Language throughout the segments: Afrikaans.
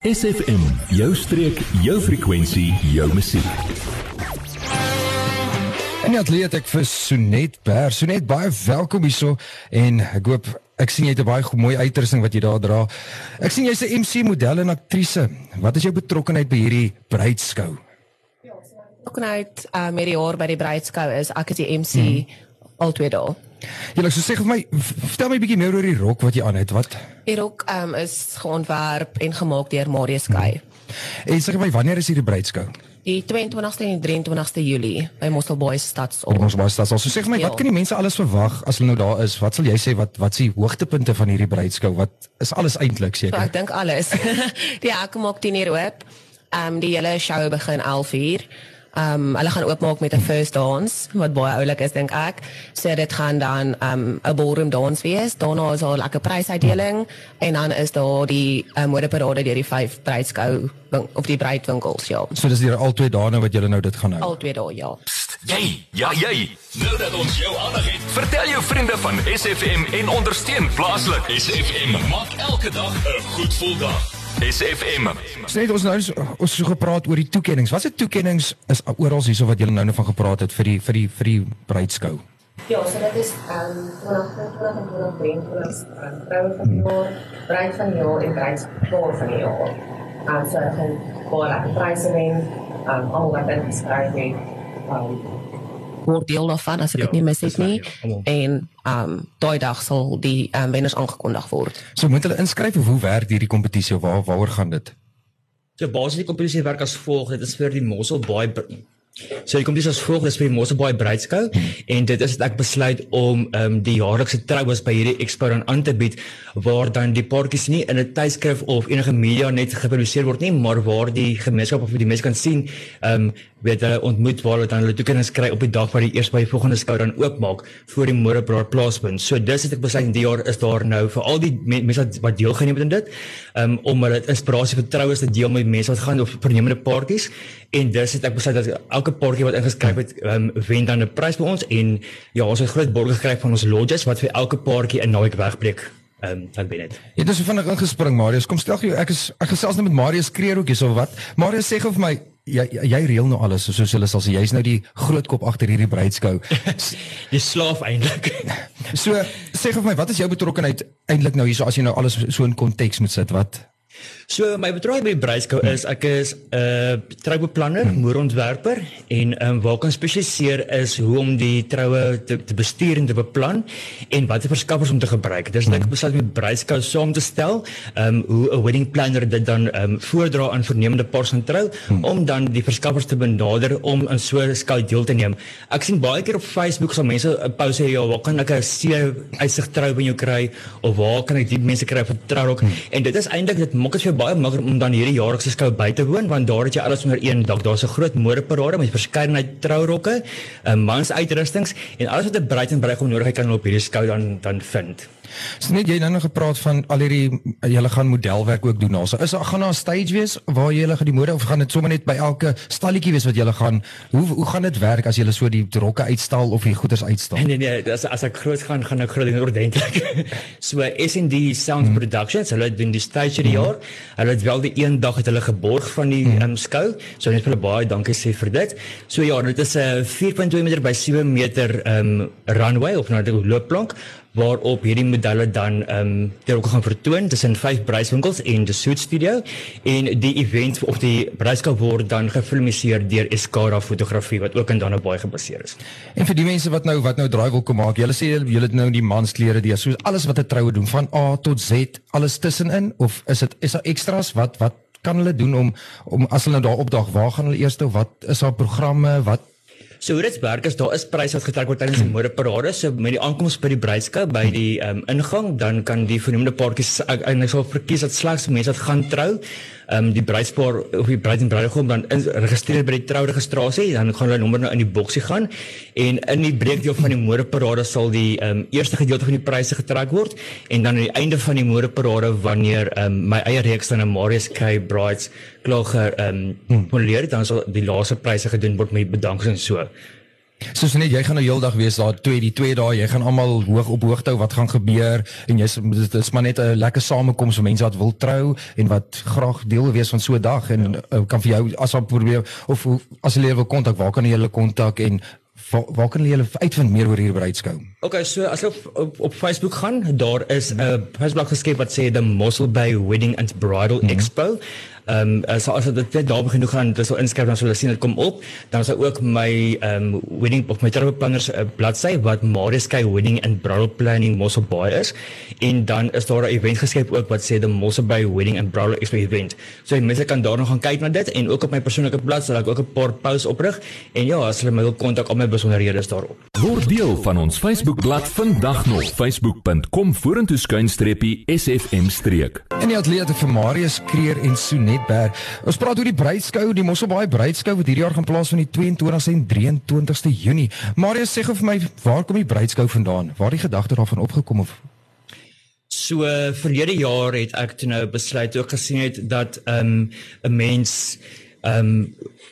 SFM, jou streek, jou frekwensie, jou musiek. En ja, atleet ek vir Sonet Ber. Sonet, baie welkom hierso en ek hoop ek sien jy het 'n baie mooi uiterusting wat jy daar dra. Ek sien jy's 'n MC model en aktrise. Wat is jou betrokkeheid by hierdie bruidskou? Betrokkeheid uh, met die jaar by die bruidskou is ek is die MC hmm. al twee dae. Ja, ek sou sê vir my vertel my 'n bietjie meer oor die rok wat jy aan het. Wat? Die rok um, is geontwerp en gemaak deur Marius Sky. Hmm. En sê my wanneer is hierdie bruidsskou? Die 22ste en 23ste Julie by Mossel Boys Stadsaal. Mossel Boys Stadsaal. So sê vir my, ja. wat kan die mense alles verwag as hulle nou daar is? Wat sal jy sê wat wat is die hoogtepunte van hierdie bruidsskou? Wat is alles eintlik seker? So, ek dink alles. die hek maak 10 uur oop. Ehm um, die hele show begin 11 uur. Um, hulle gaan oopmaak met 'n first dance wat baie oulik is dink ek. So dit gaan dan ehm um, 'n ballroom dance wees. Daarna is daar 'n lekker prysuitdeling en dan is daar die um, modeparade deur die vyf bruidskou of die bruidwinkels ja. So dis hier al twee dae nou wat julle nou dit gaan hou. Al twee dae ja. Pst, jy, ja jy. Nou dat ons jou aandag het, vertel jou vriende van SFM en ondersteun plaaslik. SFM maak elke dag 'n goed gevoel dag. SFM. Sê ons nou ons so gepraat oor die toekennings. Wat se toekennings is oral hierso wat julle nou nou van gepraat het vir die vir die vir die bruidskou? Ja, so dit is ehm um, 2023 ehm vroue van die jaar, bruid van die jaar en bruidspaar van die jaar. En so ek gaan baie lekker pryse wen. Ehm um, almal wat dit geskryf het. Ehm um, word deel daarvan as ek dit ja, nie mis het nie. en ehm um, daai dag sal die ehm um, wenners aangekondig word. So moet hulle inskryf of hoe werk hierdie kompetisie of waar waaroor gaan dit? So basies die kompetisie werk as volg, dit is vir die Mossel Baai So die kompetisie is volgens vir die Mosselbaai Bruidskou. En dit is dat ek besluit om ehm um, die jaarlikse troues by hierdie expo dan aan te bied waar dan die paartjies nie in 'n tydskrif of enige media net gepubliseer word nie, maar waar die gemeenskap of die mense kan sien ehm um, weet hulle ontmoet waar hulle dan hulle toekennings kry op die dag wat die eers by die volgende skou dan oopmaak voor die Morebraad plaasvind. So dis het ek besluit die jaar is daar nou vir al die mense wat, deelgeneem het aan dit um, om hulle inspirasie vir troues te deel met mense wat gaan of vernemende paartjies en dis het ek besluit dat elke paartjie wat ingeskryf het um, wen dan 'n prys by ons en ja ons het groot borg gekry van ons lodges wat vir elke paartjie 'n naweek wegbreek ehm um, dan wen dit. Ja, dis vinnig ingespring Marius. Kom stel jy ek is ek gesels nou met Marius Kreerhoekies of wat? Marius sê gou vir my jy jy reël nou alles soos hulle sal sê jy's nou die groot kop agter hierdie bruidskou. jy slaaf eintlik. so sê vir my wat is jou betrokkeheid eintlik nou hierso as jy nou alles so in konteks moet sit wat So my betrokke by Bruisco is ek is 'n uh, troubeplanner, hmm. moerontwerper en ehm um, waar kan spesialiseer is hoe om die troue te, te bestuur en te beplan en watter verskaffers om te gebruik. Dis net hmm. besluit met Bruisco saam te stel, ehm um, hoe 'n wedding planner dit dan ehm um, voordra aan vernemende paars van trou hmm. om dan die verskaffers te benader om aan so 'n skou deel te neem. Ek sien baie keer op Facebook so mense 'n post sê ja, waar kan ek 'n see uitsig trou by jou kry of waar kan ek die mense kry vir trourok? Hmm. En dit is eintlik dit maak dit vir baie maklik om dan hierdie jaarlikse skou by te woon want daar het jy alles onder een dak. Daar's 'n groot modeparade met verskeidenheid trourokke, uh, mans uitrustings en alles wat 'n bruid en bruidegom nodig het kan hulle op hierdie skou dan dan vind. So net jy nou nog gepraat van al hierdie julle gaan modelwerk ook doen. Also is gaan daar 'n stage wees waar julle gaan die mode of gaan dit sommer net by elke stalletjie wees wat julle gaan hoe hoe gaan dit werk as julle so die rokke uitstal of die goeders uitstal? Nee nee nee, as as ek groot gaan gaan ek groot ding ordentlik. so S&D Sound hmm. Productions, hulle doen die stage hierdie hmm. jaar. Hulle het wel die een dag het hulle geborg van die hmm. um, skou. So net vir hulle baie dankie sê vir dit. So ja, dit is 'n uh, 4.2 meter by 7 meter um runway of nou 'n loopplank waarop hierdie modelle dan ehm um, ter ook gaan vertoon tussen vyf bruiswinkels en die Suit Studio en die event of die bruiskap word dan gefilmiseer deur Escara fotografie wat ook in Dannebaai gebaseer is. En vir die mense wat nou wat nou draai wil kom maak, julle sê julle het nou die mansklere die soos alles wat 'n troue doen van A tot Z, alles tussenin of is dit is daar extras wat wat kan hulle doen om om as hulle nou daar opdag, waar gaan hulle eers toe? Wat is daar programme? Wat So hoe dit werk is daar is pryse wat getrek word tydens die modeparade. So met die aankoms by die bruidskou by die um, ingang, dan kan die vernoemde paartjies eintlik sal verkies dat slegs mense wat gaan trou ehm um, die bruidspaar of die bruid en bruidegom dan registreer by die trouregistrasie dan gaan hulle nommer nou in die boksie gaan en in die breekdeel van die modeparade sal die ehm um, eerste gedeelte van die pryse getrek word en dan aan die einde van die modeparade wanneer ehm um, my eie reeks dan 'n Marius K. Brides klaar ehm um, poleer dan sal die laaste pryse gedoen word met bedankings en so Soos net jy gaan nou heeldag wees daar twee die twee dae jy gaan almal hoog op hoogte hou wat gaan gebeur en jy's dit is maar net 'n lekker samekoms vir mense wat wil trou en wat graag deel wil wees van so 'n dag en uh, kan vir jou as op probeer of as hulle wil kontak waar kan hulle kontak en waar, waar kan hulle uitvind meer oor hierdie bruidskou? Okay, so as op, op op Facebook gaan, daar is 'n uh, Facebookblad geskep wat sê the Mossel Bay Wedding and Bridal mm -hmm. Expo. Ehm um, so as dit net daar begin gaan, dis sal inskryf dan sal hulle sien dit kom op. Dan is daar ook my ehm um, wedding of my trouplanners uh, bladsy wat Marius Sky Wedding and Bridal Planning Mossel Bay is. En dan is daar 'n event geskep ook wat sê the Mossel Bay Wedding and Bridal Expo event. So jy mense kan daar nog gaan kyk na dit en ook op my persoonlike bladsy sal ek ook 'n paar posts oprig en ja, as hulle my wil kontak, al my besonderhede is daarop. Word deel van ons Facebookblad vandag nog facebook.com vorentoe skuinstreepie SFM streek. En die atlete vir Marius Kreer en Sonet Berg. Ons praat oor die bruidskou, die Mosselbaai bruidskou wat hierdie jaar gaan plaasvind die 22ste en 23ste Junie. Marius sê gou vir my, waar kom die bruidskou vandaan? Waar die gedagte daarvan opgekom of So verlede jaar het ek toe nou besluit ook gesien het dat ehm, 'n um, mens ehm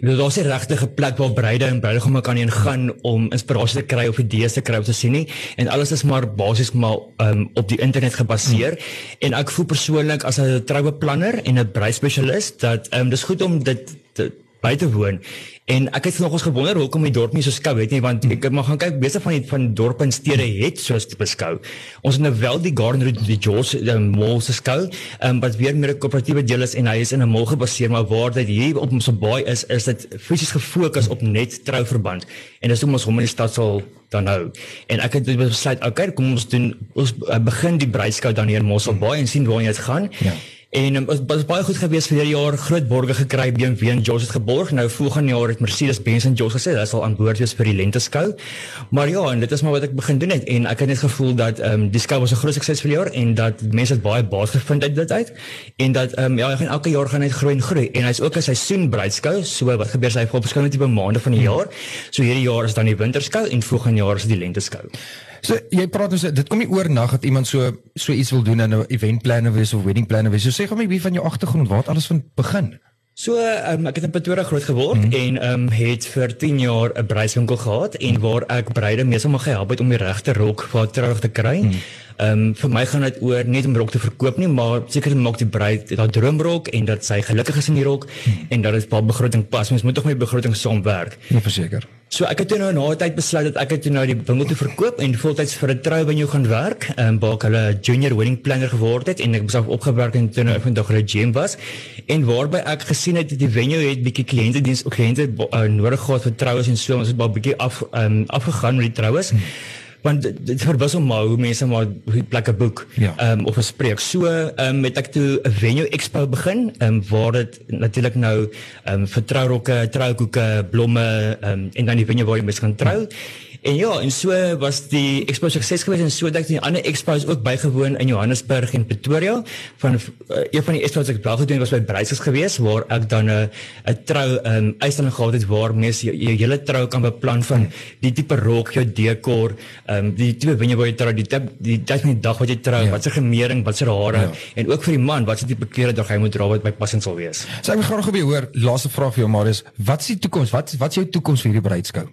um, daar's 'n regte plek waar bruide en bruidegomme kan heen gaan om inspirasie te kry of idees te kry om te sien nie en alles is maar basies maar um, op die internet gebaseer hmm. en ek voel persoonlik as 'n troubeplanner en 'n bruidspesialis dat ehm um, dis goed om dit te by te woon. En ek het nog ons gewonder hoekom die dorp nie so skou het nie want ek het maar gaan kyk besig van die van dorpe en stede het so 'n tipe skou. Ons het nou wel die Garden Route die George die Mall se skou, um, wat weer meer 'n koöperatiewe deel is en hy is in 'n mall gebaseer maar waar dit hier op ons baai is is dit fisies gefokus op net trouverband. En dis hoe ons hom in die stad sal dan nou. En ek het besluit, okay, kom ons doen ons uh, begin die bruidskou dan hier in Mosselbaai en sien waar dit gaan. Ja. En um, het was baie goed geweest vir hierdie jaar groot borge gekry BMW en George het geborg. Nou volgende jaar het Mercedes-Benz en George gesê hulle sal aan boord wees vir die lenteskou. Maar ja, en dit is maar wat ek begin doen het en ek het net gevoel dat ehm um, die skou was 'n groot sukses vir die jaar en dat mense baie baat gevind uit dit uit. En dat ehm um, ja, hy gaan elke jaar gaan net groei en groei en hy's ook 'n seisoen bruidskou. So wat gebeur sy op verskillende tipe maande van die jaar. So hierdie jaar is dan die winterskou en volgende jaar is die lenteskou. So jy praat ons dit kom nie oornag dat iemand so so iets wil doen in 'n event planner wees of wedding planner wees. So sê gou my wie van jou agtergrond waar het alles van begin? So um, ek het in Pretoria groot geword mm -hmm. en um, het vir 10 jaar 'n bruidswinkel gehad en waar ek bruide meestal mag gehelp het om die regte rok vir trouig te kry. Mm -hmm. Ehm um, vir my gaan dit oor net om rok te verkoop nie, maar seker maak die bruid dat droomrok en dat sy gelukkig is in die rok hmm. en dat dit by begroting pas. Mens moet tog met begroting saamwerk. Ja, verseker. So ek het toe nou na 'n tyd besluit dat ek het toe nou die winkel te verkoop en voltyds vir 'n trou by jou gaan werk. Ehm um, waar ek hulle junior wedding planner geword het en ek beself opgewerk en toe nou vandag hulle gym was en waarby ek gesien het die venue het bietjie kliënte diens kliënte uh, nodig gehad vir troues en so ons het baie bietjie af um, afgegaan met die troues. Hmm want dit, dit verwissel maar hoe mense maar hoe plekke boek ja. um, of 'n spreek. So ehm um, het ek toe 'n venue expo begin ehm um, waar dit natuurlik nou ehm um, vir trourokke, troukoeke, blomme ehm um, en dan die venue waar jy mense kan trou. Ja. En ja, en so was die expo sukses geweest en so dat die ander expos ook bygewoon in Johannesburg en Pretoria. Van uh, een van die expos wat ek wel gedoen was by Bruises geweest waar ek dan 'n uh, 'n trou um, Eisland gehad het waar mense jou hele trou kan beplan van die tipe rok, jou dekor, ehm um, die tipe waar jy trou, die tip, die tyd van die dag wat jy trou, ja. wat se gemering, wat se hare ja. en ook vir die man wat se tipe klere dra hy moet dra wat by passend sal wees. So ek wil graag weer hoor, laaste vraag vir jou Marius, wat is die toekoms? Wat wat is jou toekoms vir hierdie bruidskou?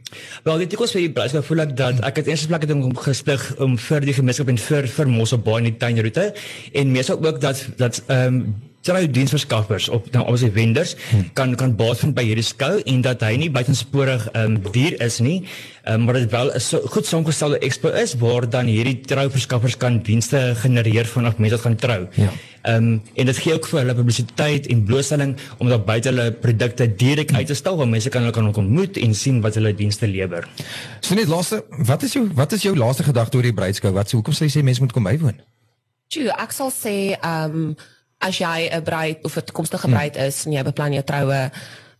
Wel, die toekoms vir die bruidskou dan voel ek dat ek het eers plek het om gesplig om vir die gemeenskap en vir vir Mosselbaai in die tuinroete en meestal ook dat dat ehm um, trou diensverskaffers op nou obviously vendors hmm. kan kan baat vind by hierdie skou en dat hy nie buitensporig ehm um, duur is nie um, maar dit wel 'n so, goed saamgestelde expo is waar dan hierdie trouverskaffers kan dienste genereer vanaf mense wat gaan trou. Ja. Ehm um, en dit gee ook vir hulle publisiteit en blootstelling om daar buite hulle produkte direk uit te stal waar mense kan hulle kan ontmoet en sien wat hulle dienste lewer. So net laaste, wat is jou wat is jou laaste gedagte oor die bruidskou? Wat sê hoekom sê jy mense moet kom bywoon? Tjoe, ek sal sê ehm um, as jy 'n bruid of 'n toekomstige bruid hmm. is en jy beplan jou troue,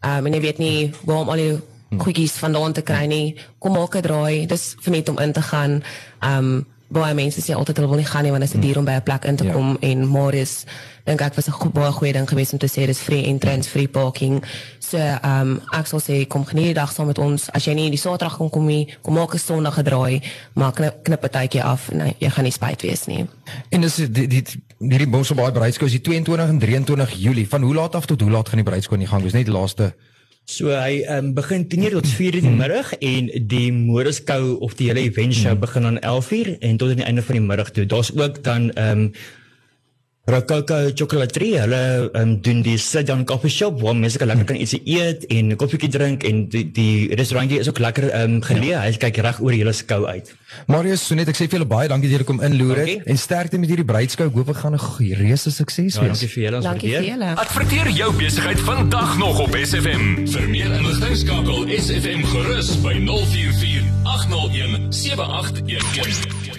ehm um, en jy weet nie waar om al jou goedjies vandaan te kry nie, kom maak 'n draai. Dis vir net om in te gaan. Ehm um, baie mense sê altyd hulle wil nie gaan nie want dit is duur om by 'n plek in te ja. kom en Marius dink ek was 'n baie goeie ding geweest om te sê dis free entrance, free parking. So ehm um, ek sal sê kom geniet die dag saam met ons. As jy nie die Saterdag kan kom nie, kom maak 'n Sondag gedraai, maak knip, knip 'n tydjie af en nee, jy gaan nie spyt wees nie. En dis die die hierdie Bosselbaai bruidskou is die 22 en 23 Julie. Van hoe laat af tot hoe laat gaan die bruidskou in die gang wees? Net die laaste So hy um, begin 10:00 tot 4:00 in die middag en die motorskou of die hele event show begin aan 11:00 en tot aan die einde van die middag toe. Daar's ook dan ehm um, Rococo Chocolaterie, hulle um, doen die sit down coffee shop waar mense kan lekker kan iets eet en 'n koffietjie drink en die, die restaurantie is ook lekker um, geleë. Ja. Hy kyk reg oor die hele skou uit. Marius, so net ek sê vir julle baie dankie dat julle kom inloer het en sterkte met hierdie bruidskou. Hoop ek gaan 'n reuse sukses ja, wees. Dankie vir julle. Dankie vir julle. Adverteer jou besigheid vandag nog op SFM. Vir meer inligting skakel SFM gerus by 044 801 7811.